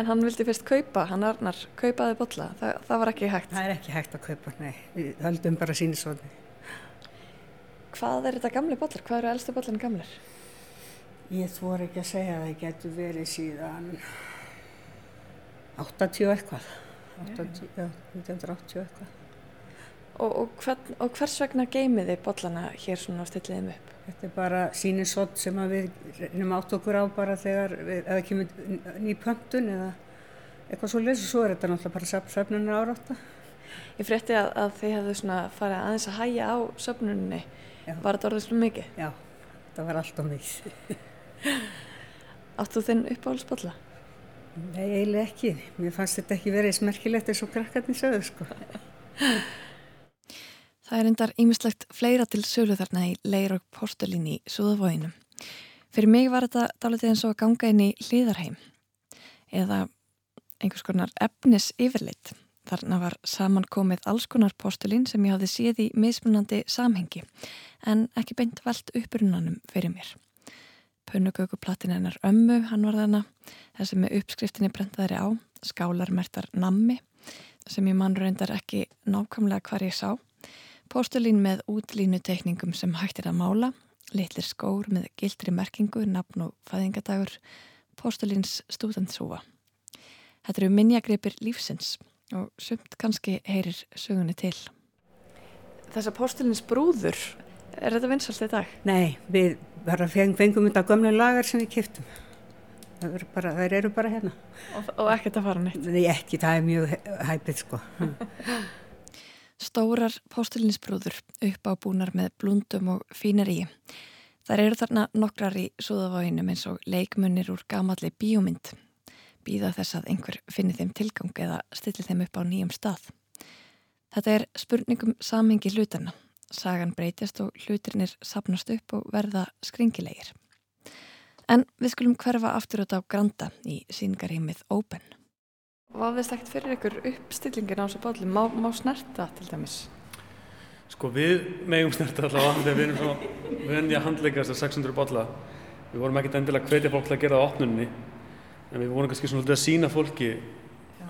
A: En hann vildi fyrst kaupa, hann Arnar, kaupaði bolla, Þa, það var ekki hægt?
I: Það er ekki hægt að kaupa, nei. Við höldum bara sínisvotni.
A: Hvað er þetta gamli bollar? Hvað eru elstu bollarnir gamlir?
I: Ég þvor ekki að segja að það getur verið síðan 80 eitthvað. 1980 eitthvað.
A: Og, og, hvern, og hvers vegna geymið þið bollana hér svona og stillið þeim upp?
I: Þetta er bara sínisott sem við reynum átt okkur á bara þegar við, eða kemur ný pöntun eða eitthvað svo leiðs og svo er þetta náttúrulega bara söfnunar árátta.
A: Ég frétti að, að þið hefðu svona farið aðeins að hæja á söfnunni. Já. Var þetta orðið svona mikið?
I: Já, þetta var alltaf mikið.
A: Áttu þinn uppáhaldsbolla?
I: Nei, eiginlega ekki. Mér fannst þetta ekki verið smerkilegt eins og krakkarnir sögðu, sko.
A: Það er endar ímislegt fleira til sölu þarna í leir og postulín í Súðavóinu. Fyrir mig var þetta dálítið eins og að ganga inn í hlýðarheim eða einhvers konar efnis yfirleitt. Þarna var samankomið alls konar postulín sem ég hafði séð í mismunandi samhengi en ekki beint velt upprunnanum fyrir mér punnugökuplatin hennar ömmu, hann var þarna þessi með uppskriftinni brentaðri á skálarmertar nammi sem ég mann reyndar ekki nákvæmlega hvar ég sá postulín með útlínutekningum sem hættir að mála litlir skór með gildri merkingu nafn og fæðingadagur postulíns stúdantsúa Þetta eru minjagripir lífsins og sumt kannski heyrir sögunni til Þessa postulíns brúður Er þetta vinsalt í dag?
I: Nei, við bara fengum þetta gömlega lagar sem við kiptum. Það eru bara, eru bara hérna.
A: Og, og ekkert að fara neitt?
I: Nei, ekki, það er mjög hæpið sko.
A: Stórar postulinsbrúður upp á búnar með blundum og fínaríi. Þar eru þarna nokkrar í súðaváinum eins og leikmunir úr gamalli bíómynd. Býða þess að einhver finni þeim tilgang eða stilli þeim upp á nýjum stað. Þetta er spurningum samhengi hlutana. Sagan breytist og hlutirinnir sapnast upp og verða skringilegir. En við skulum hverfa aftur út á Granda í síngarheimið Open. Var þess ekkert fyrir ykkur uppstillingin á þessu báli? Má, má snerta til dæmis?
J: Sko við megum snerta allavega þegar við erum svo vöndi að handleika þessar 600 bála. Við vorum ekkert endilega hvetja fólk til að gera það á opnunni en við vorum kannski svona að sína fólki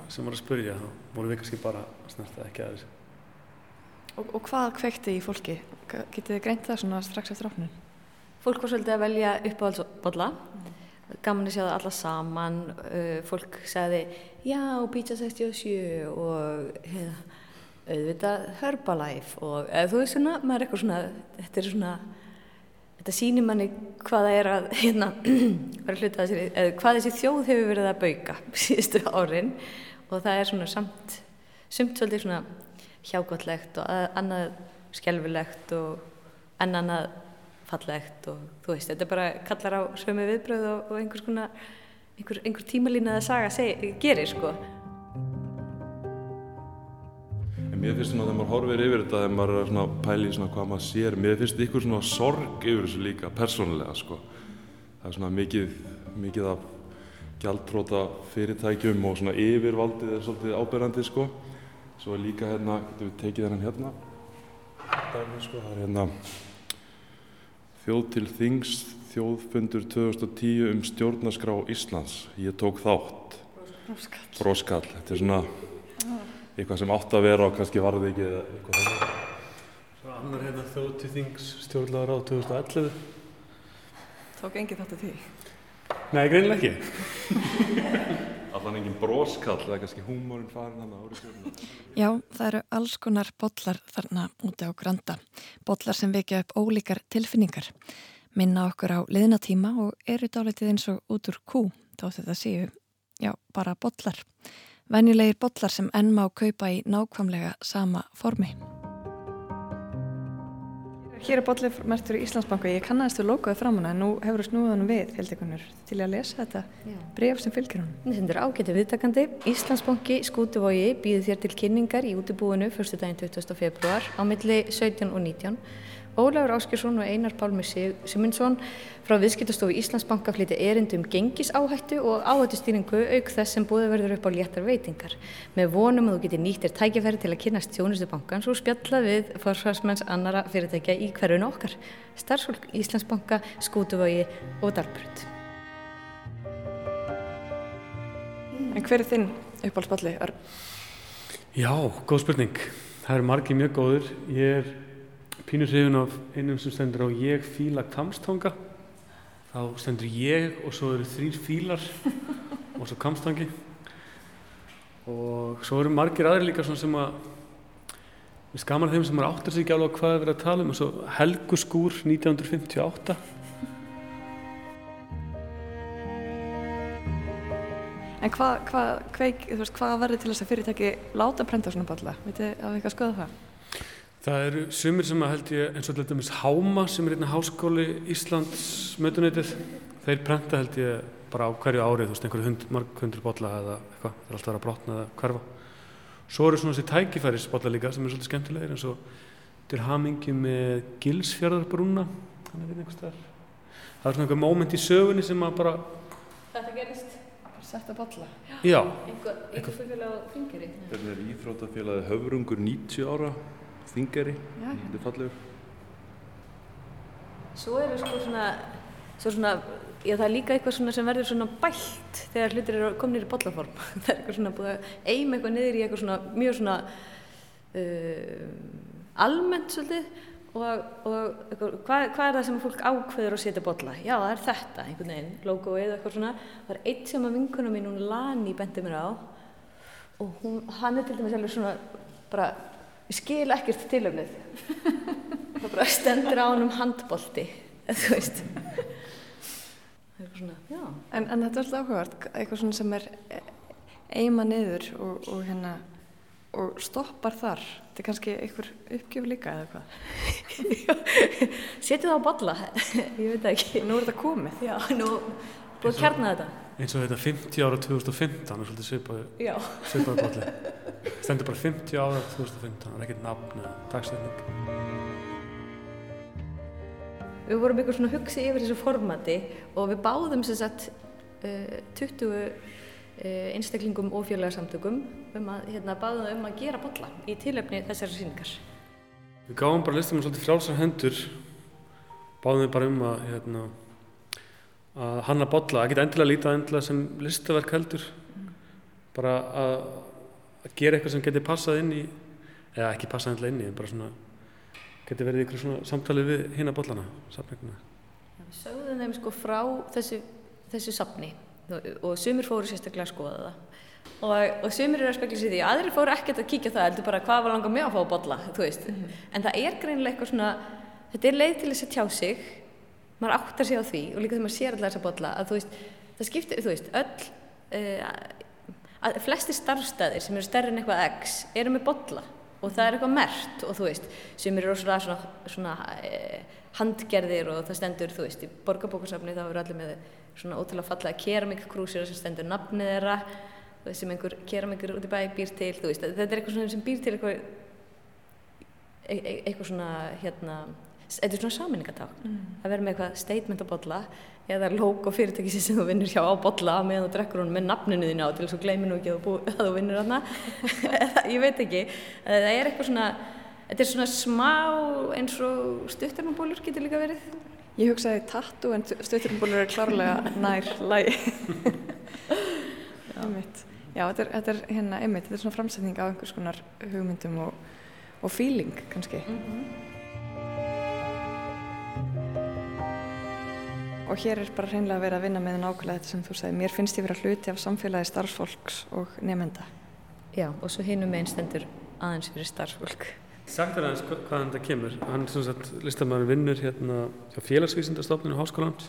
J: sem var að spurja þá vorum við kannski bara að snerta ekki að þessu.
A: Og, og hvað kveikti í fólki? Getið þið greint það svona strax eftir opnun?
G: Fólk var svolítið að velja uppáhaldsbolla mm gaman að sjá það alla saman uh, fólk sagði já, Pizza 67 og heða, auðvitað Herbalife og eða, þú veist svona, maður er eitthvað svona þetta er svona þetta sýnir manni hvað það er að hérna, eða, hvað þessi þjóð hefur verið að bauka síðustu árin og það er svona samt sumt svolítið svona hjágótlegt og annað skjálfilegt og annað fallegt og þú veist, þetta bara kallar á sömu viðbröð og, og einhvers konar einhver, einhver tímalína að saga seg, gerir sko.
H: Mér finnst svona þegar maður horfir yfir þetta þegar maður er svona pæli svona hvað maður sér mér finnst ykkur svona sorg yfir þessu líka persónulega sko. Það er svona mikið, mikið af gjaldtróta fyrirtækjum og svona yfirvaldið er svolítið áberandi sko. Svo er líka hérna, getur við tekið þennan hérna? Dæmi, sko, það er hérna Þjóð til þings, þjóðfundur 2010 um stjórnaskrá Íslands. Ég tók þátt.
A: Bróskall.
H: Bróskall. Þetta er svona eitthvað sem átt að vera og kannski varði ekki eða eitthvað þannig.
J: Svo annar hérna þjóð til þings stjórnlaður á 2011.
A: Tók engi þátt af því?
J: Nei, greinileg ekki.
H: Allan engin bróskall, það er kannski húmórin farin hann árið stjórnum.
A: Já, það eru alls konar bollar þarna úti á granda. Bollar sem vekja upp ólíkar tilfinningar. Minna okkur á liðnatíma og eru dálitið eins og út úr kú, þá þetta séu, já, bara bollar. Venjulegir bollar sem enn má kaupa í nákvæmlega sama formi. Hér er bollið mertur í Íslandsbanka. Ég kannast við logoðið fram hana en nú hefur þú snúið hann við heldekunur til að lesa þetta bref sem fylgir hann.
G: Þetta er ágætið viðtakandi. Íslandsbanki Skútuvogi býður þér til kynningar í útibúinu fyrstu daginn 20. februar á milli 17 og 19. Ólaur Áskjörsson og Einar Pálmi Simundsson frá viðskiptastofu Íslandsbanka flytja erindum gengisáhættu og áhættustýringu auk þess sem búið verður upp á léttar veitingar. Með vonum að þú getur nýttir tækifæri til að kynast tjónustu bankans og spjalla við forsvarsmenns annara fyrirtækja í hverjunu okkar. Starfsfólk Íslandsbanka, Skútuvögi og Dalbrönd.
A: En hver er þinn uppáhaldsballi?
J: Já, góð spurning. Það eru margi mjög góður. Ég er pínur hrifin af einum sem stendur á ég fíla kamstanga. Þá stendur ég og svo eru þrýr fílar og svo kamstangi. Og svo eru margir aðri líka sem að við skaman þeim sem er áttur sig ekki alveg hvað við erum að tala um. Og svo Helguskúr 1958.
A: En hvað hva, hva verður til þess að fyrirtæki láta prenta svona balla? Vitið við eitthvað skoða það?
J: Það eru sumir sem að held ég eins og alltaf mis Háma sem er einna háskóli Íslands mötuneytið. Þeir prenta held ég bara á hverju árið, þú veist, einhverju hund, marg hundru bolla eða eitthvað. Það er alltaf að vera brotna eða hverfa. Svo eru svona þessi tækifærisbolla líka sem er svolítið skemmtilegir eins og til hamingi með Gilsfjörðarbrúna. Þannig að einhvers það er. Það er svona einhver móment í sögunni sem að bara...
G: Þetta gerist.
A: Setta bolla?
J: Já.
G: Einhver, einhver á Þingari?
H: Þetta er íþrótafélagi Höfrungur 90 ára, Þingari, þetta fallegur.
G: Svo eru sko svona, svo svona, já það er líka eitthvað svona sem verður svona bælt þegar hlutir eru kominir í bollaform. það er eitthvað svona búið að eima eitthvað niður í eitthvað svona mjög svona uh, almennt svolítið og, og eitthvað, hvað, hvað er það sem fólk ákveður að setja bolla? Já það er þetta einhvern veginn, logoið eða eitthvað svona. Það er eitt sem að vinkuna mín, hún Lani, bendi mér á og hún, hann er til dæmis alveg svona bara, ég skil ekkert tilöfnið. það bara stendur á hann um handbolti, þú veist. Svona,
A: en, en þetta er alltaf áhugavert, eitthvað svona sem er eima niður og, og hérna og stoppar þar. Þetta er kannski einhver uppgjöf líka eða hvað?
G: Setju það á bolla. Ég veit ekki.
A: Nú er þetta komið.
G: Já, nú búið að kjarna þetta.
J: Eins og þetta 50 ára 2015 er svolítið svipaði svipaði bolli stendur bara 50 ára 2015 það er ekkert nafn eða dagsefning
G: Við vorum ykkur svona hugsið yfir þessu formati og við báðum sem sagt uh, 20 uh, einstaklingum og fjölagarsamtökum um að hérna, báðum um að gera bolla í tilöfni þessari síningar.
J: Við gáðum bara listum svolítið frálsar hendur, báðum við bara um að, hérna, að hanna bolla, geta endilega lítið endilega sem listaverk heldur, mm. bara að, að gera eitthvað sem getur passað inn í, eða ekki passað endilega inn í, en bara svona geti verið ykkur svona samtalið við hinn að bollana, safninguna.
G: Við sögðum þeim sko frá þessu, þessu safni og sumir fóru sérstaklega að skoða það og, og sumir eru að spekla sér því aðrir fóru ekkert að kíkja það, heldur bara hvað var langar mig að fá að bolla, þú veist. Mm -hmm. En það er greinilega eitthvað svona, þetta er leið til þess að tjá sig, maður áttar sig á því og líka þegar maður sér allar þess að bolla að þú veist, það skiptir, þú veist, öll, uh, að flesti starfstæðir sem eru stærri en eitthvað x eru með bolla og það er eitthvað mert og þú veist sem eru rosalega svona, svona eh, handgerðir og það stendur þú veist í borgarbókarsafni þá eru allir með svona ótrúlega fallega keramikkrúsir sem stendur nafnið þeirra sem einhver keramikur út í bæ býr til veist, þetta er eitthvað sem býr til eitthvað e e eitthvað svona hérna þetta er svona saminningatákn mm. að vera með eitthvað statement á bolla eða logo fyrirtækisi sem þú vinnur hjá á bolla meðan þú drekkur hún með nafninu þín á til þess að þú gleymir nú ekki að þú, að þú vinnur hana ég veit ekki. Það er eitthvað svona þetta er svona smá eins og stuttarmabólur getur líka verið.
A: Ég hugsaði tattu en stuttarmabólur er klárlega nær lægi Já, Já þetta, er, þetta er hérna einmitt, þetta er svona framsetning af einhvers konar hugmyndum og, og feeling kannski. Mm -hmm. Og hér er bara hreinlega að vera að vinna með nákvæmlega þetta sem þú sagði, mér finnst ég vera hluti af samfélagi starfsfólks og nefnda.
G: Já, og svo hinum með einstendur aðeins fyrir starfsfólk.
J: Sagt er aðeins hvaðan þetta kemur. Hann er svona sagt, listamæður vinnur hérna hjá félagsvísindastofninu Háskóland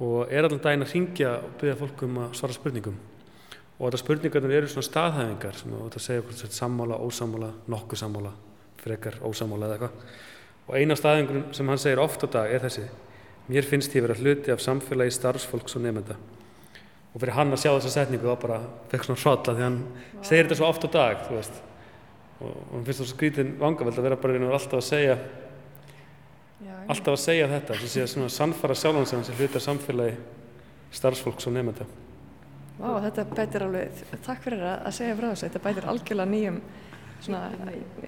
J: og er allan daginn að ringja og byggja fólk um að svara spurningum. Og þetta spurningarnir eru svona staðhæfingar sem þú ætti að segja er sammála, ósammála, nokkuð sammála, frekar ósammála eða eitthvað. Og eina staðhæfingur sem hann segir oft á dag er þessi mér finnst ég vera hluti af samfélagi starfsfólks og nefnda og fyrir hann að sjá þessa setningu þá bara fekk svona hrólla því hann wow. segir þetta svo oft á dag þú veist. Og, og hann finnst það svo skrítin vangaveld að vera bara alltaf að segja Já, alltaf að segja þetta sem sé að svona sannfara sjálfan sem hans er hluti af samfélagi starfsfólks og nefnda
A: Vá, wow, þetta bætir alveg, takk fyrir að segja frá þessu, þetta bætir algjörlega nýjum svona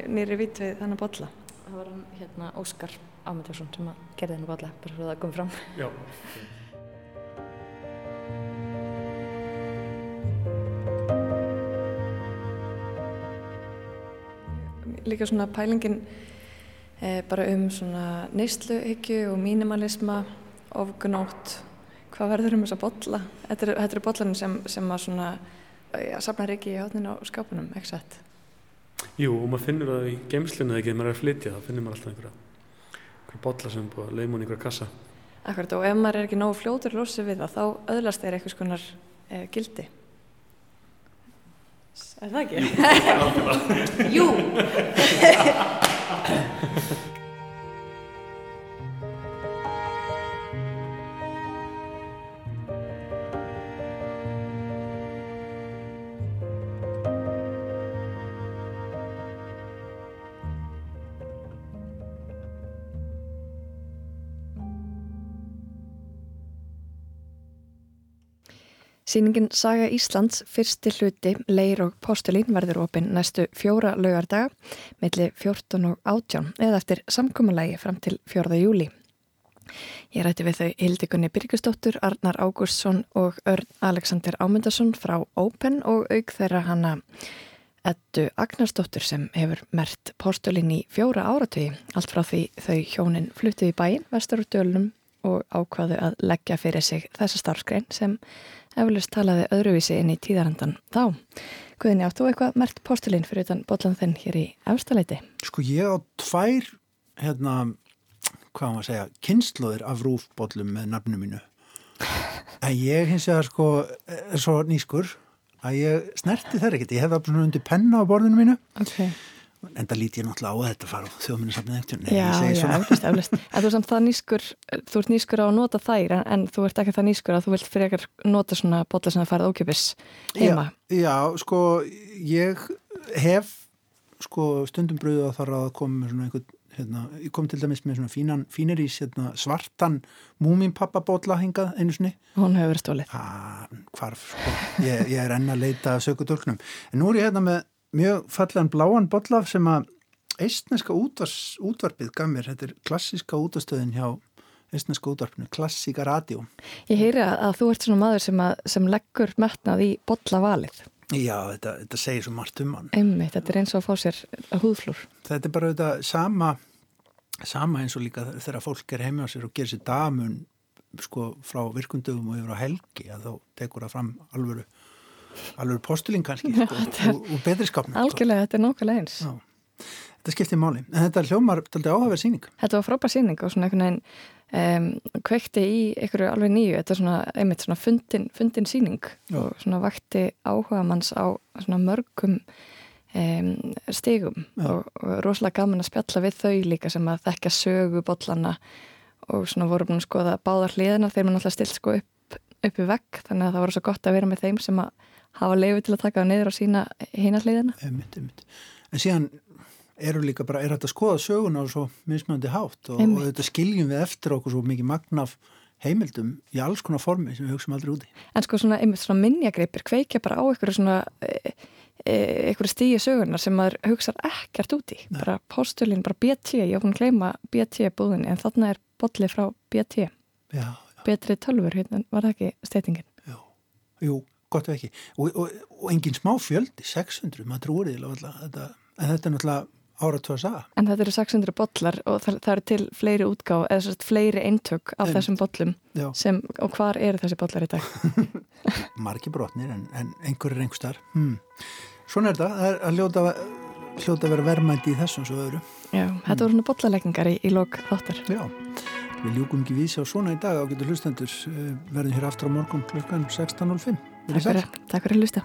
A: nýri vít við þannig að bolla.
G: Það var hann hérna Óskar Ámyndarsson sem að gerði hennu báðlega bara svo það kom fram.
J: Já.
A: Líka svona pælingin eh, bara um svona neysluhyggju og mínimalisma ofgunótt hvað verður um þess að botla þetta eru er botlanum sem, sem að svona ja, safnar ekki í hátnin á skápunum, ekki sett
J: Jú, og maður finnur það í geimslinu þegar maður er að flytja, þá finnir maður alltaf einhverja botla sem búið að leima hún í einhverja kassa.
A: Akkurat og ef maður er ekki nógu fljótur losið við það, þá öðlast þeir eitthvað skonar eh, gildi. Er það
G: ekki? Jú!
A: Sýningin Saga Íslands fyrsti hluti Leir og Postulín verður opinn næstu fjóra laugardaga millir 14 og 18 eða eftir samkómalagi fram til 4. júli. Ég rætti við þau Hildikunni Birkustóttur, Arnar Ágústsson og Örn Alexander Ámundarsson frá Open og auk þeirra hanna Eddu Agnarsdóttur sem hefur mert Postulín í fjóra áratögi allt frá því þau hjónin fluttuði í bæin vestur úr dölunum og ákvaðu að leggja fyrir sig þessa starfskrein sem eflust talaði öðruvísi inn í tíðarandan þá. Guðinni, áttu eitthvað mert postulinn fyrir utan botlan þinn hér í efstaleiti?
B: Sko ég á tvær, hérna, hvað maður segja, kynnslóðir af rúfbotlum með nafnu mínu. En ég hins vegar sko er svo nýskur að ég snerti þær ekkert, ég hef það svona undir penna á borðinu mínu
A: okay.
B: En það líti ég náttúrulega á að þetta fara á þjóðminnarsafnið eftir
A: Já, já, eflust, eflust en þú er samt það nýskur, þú ert nýskur á að nota þær en, en þú ert ekki það nýskur að þú vilt ekkert nota svona botla sem það farið ókjöpis heima
B: Já, já, sko ég hef sko stundum bröðu að fara að koma með svona einhvern hérna, ég kom til dæmis með svona fínan, fínir í hérna, svartan múminpappa bótla hingað einu snni.
A: Hún hefur verið stólið.
B: Hvarf, sko. Ég, ég er enn að leita að söku dölknum. En nú er ég hérna með mjög fallan bláan bótla sem að eistneska útvars, útvarpið gaf mér. Þetta er klassiska útastöðin hjá eistneska útvarpinu, klassika radjó.
A: Ég heyri að, að þú ert svona maður sem, að, sem leggur metnað í botlavalið.
B: Já, þetta, þetta segir svo margt um hann.
A: Einmitt, þetta er eins og að fá sér húðflúr.
B: Þetta er bara þetta sama, sama eins og líka þegar fólk er heima á sér og gerir sér damun sko frá virkundöfum og yfir á helgi að þá tekur það fram alvöru, alvöru postulín kannski sko, og, og betri skapna.
A: Sko. Algjörlega, þetta er nákvæmlega eins.
B: Já, þetta skiptir máli. En þetta hljómar áhugaverð síning.
A: Þetta var frábær síning og svona einhvern veginn um, kveikti í einhverju alveg nýju, þetta er svona einmitt svona fundin, fundin síning Já. og svona vakti áhuga manns á svona mörgum um, stigum og, og rosalega gaman að spjalla við þau líka sem að þekka sögu bollana og svona voru búin að skoða báðar hliðina þeir maður náttúrulega stilt sko upp, upp í vegg þannig að það voru svo gott að vera með þeim sem að hafa leiði til að taka það niður á sína hína hliðina.
B: Einmitt, einmitt. En síðan eru líka bara, er þetta að skoða söguna og svo mismöndi hátt og, og þetta skiljum við eftir okkur svo mikið magnaf heimildum í alls konar formi sem við hugsaum aldrei úti.
A: En sko svona, einmitt svona minnjagreipir kveikja bara á einhverju svona e, e, einhverju stíi sögunar sem maður hugsa ekkert úti. Nei. Bara postulinn, bara BT, ég hún að kleima BT búðinni en þarna er botlið frá BT.
B: Já.
A: Betri tölfur, hérna var það ekki steytingin?
B: Já, jú, gott vekki. Og, og, og engin smá fjöldi, 600, maður þetta, en þetta er náttúrulega áratúa saga.
A: En þetta eru 600 bollar og það, það eru til fleiri útgáð eða svo fleiri eintök af en, þessum bollum sem, og hvar eru þessi bollar í dag?
B: Marki brotnir en, en einhver er einhver starf. Hmm. Svona er þetta, það er að hljóta, hljóta að vera verðmændi í þessum svo öðru.
A: Já, þetta hmm. voru svona bollalegningar í, í lok þáttar.
B: Já, við ljúkum ekki vísi á svona í dag á getur hlustendur eh, verðum hér aftur á morgun klukkan 16.05.
A: Takk fyrir að hlusta.